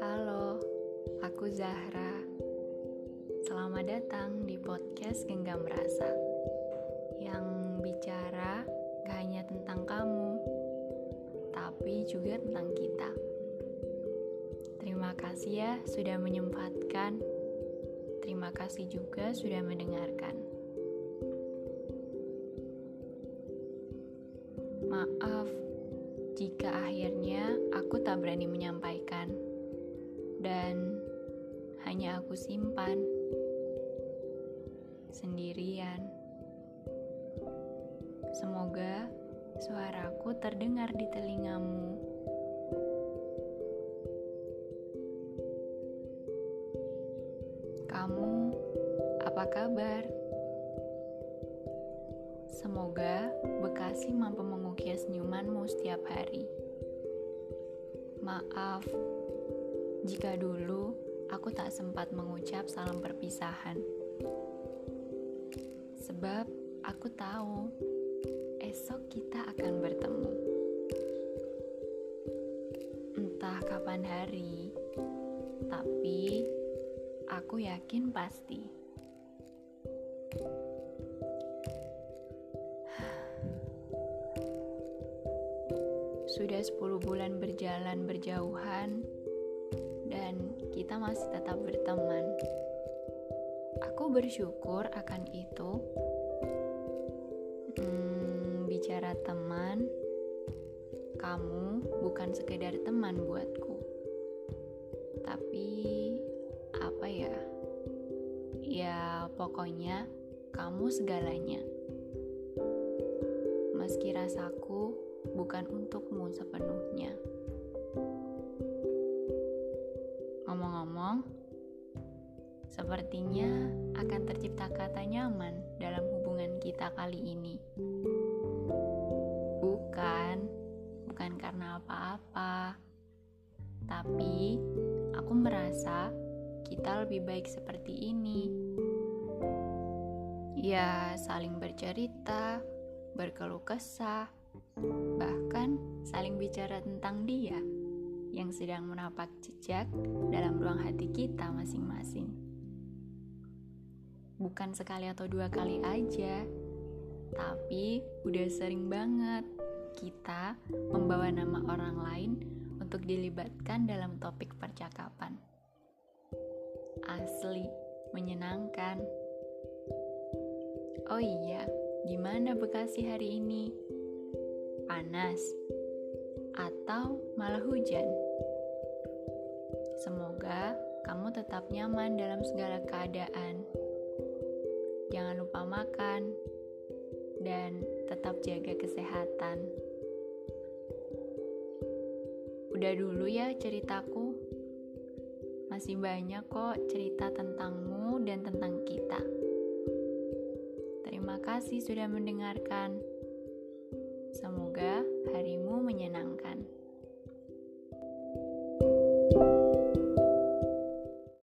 Halo, aku Zahra. Selamat datang di podcast Genggam Rasa yang bicara gak hanya tentang kamu, tapi juga tentang kita. Terima kasih ya sudah menyempatkan. Terima kasih juga sudah mendengarkan. Maaf jika akhirnya aku tak berani menyampaikan dan hanya aku simpan sendirian. Semoga suaraku terdengar di telingamu. Kamu apa kabar? Semoga Bekasi mampu mengukir senyumanmu setiap hari. Maaf jika dulu aku tak sempat mengucap salam perpisahan. Sebab aku tahu esok kita akan bertemu. Entah kapan hari, tapi aku yakin pasti. Sudah 10 bulan berjalan berjauhan dan kita masih tetap berteman. Aku bersyukur akan itu. Hmm, bicara teman, kamu bukan sekedar teman buatku. Tapi apa ya? Ya, pokoknya kamu segalanya. Meski rasaku bukan untukmu sepenuhnya. Ngomong-ngomong, sepertinya akan tercipta kata nyaman dalam hubungan kita kali ini. Bukan, bukan karena apa-apa, tapi aku merasa kita lebih baik seperti ini. Ya, saling bercerita, berkeluh kesah, bahkan saling bicara tentang dia yang sedang menapak jejak dalam ruang hati kita masing-masing. Bukan sekali atau dua kali aja, tapi udah sering banget kita membawa nama orang lain untuk dilibatkan dalam topik percakapan. Asli, menyenangkan. Oh iya, gimana Bekasi hari ini? Panas, atau malah hujan. Semoga kamu tetap nyaman dalam segala keadaan. Jangan lupa makan dan tetap jaga kesehatan. Udah dulu ya ceritaku. Masih banyak kok cerita tentangmu dan tentang kita. Terima kasih sudah mendengarkan. Semoga harimu menyenangkan.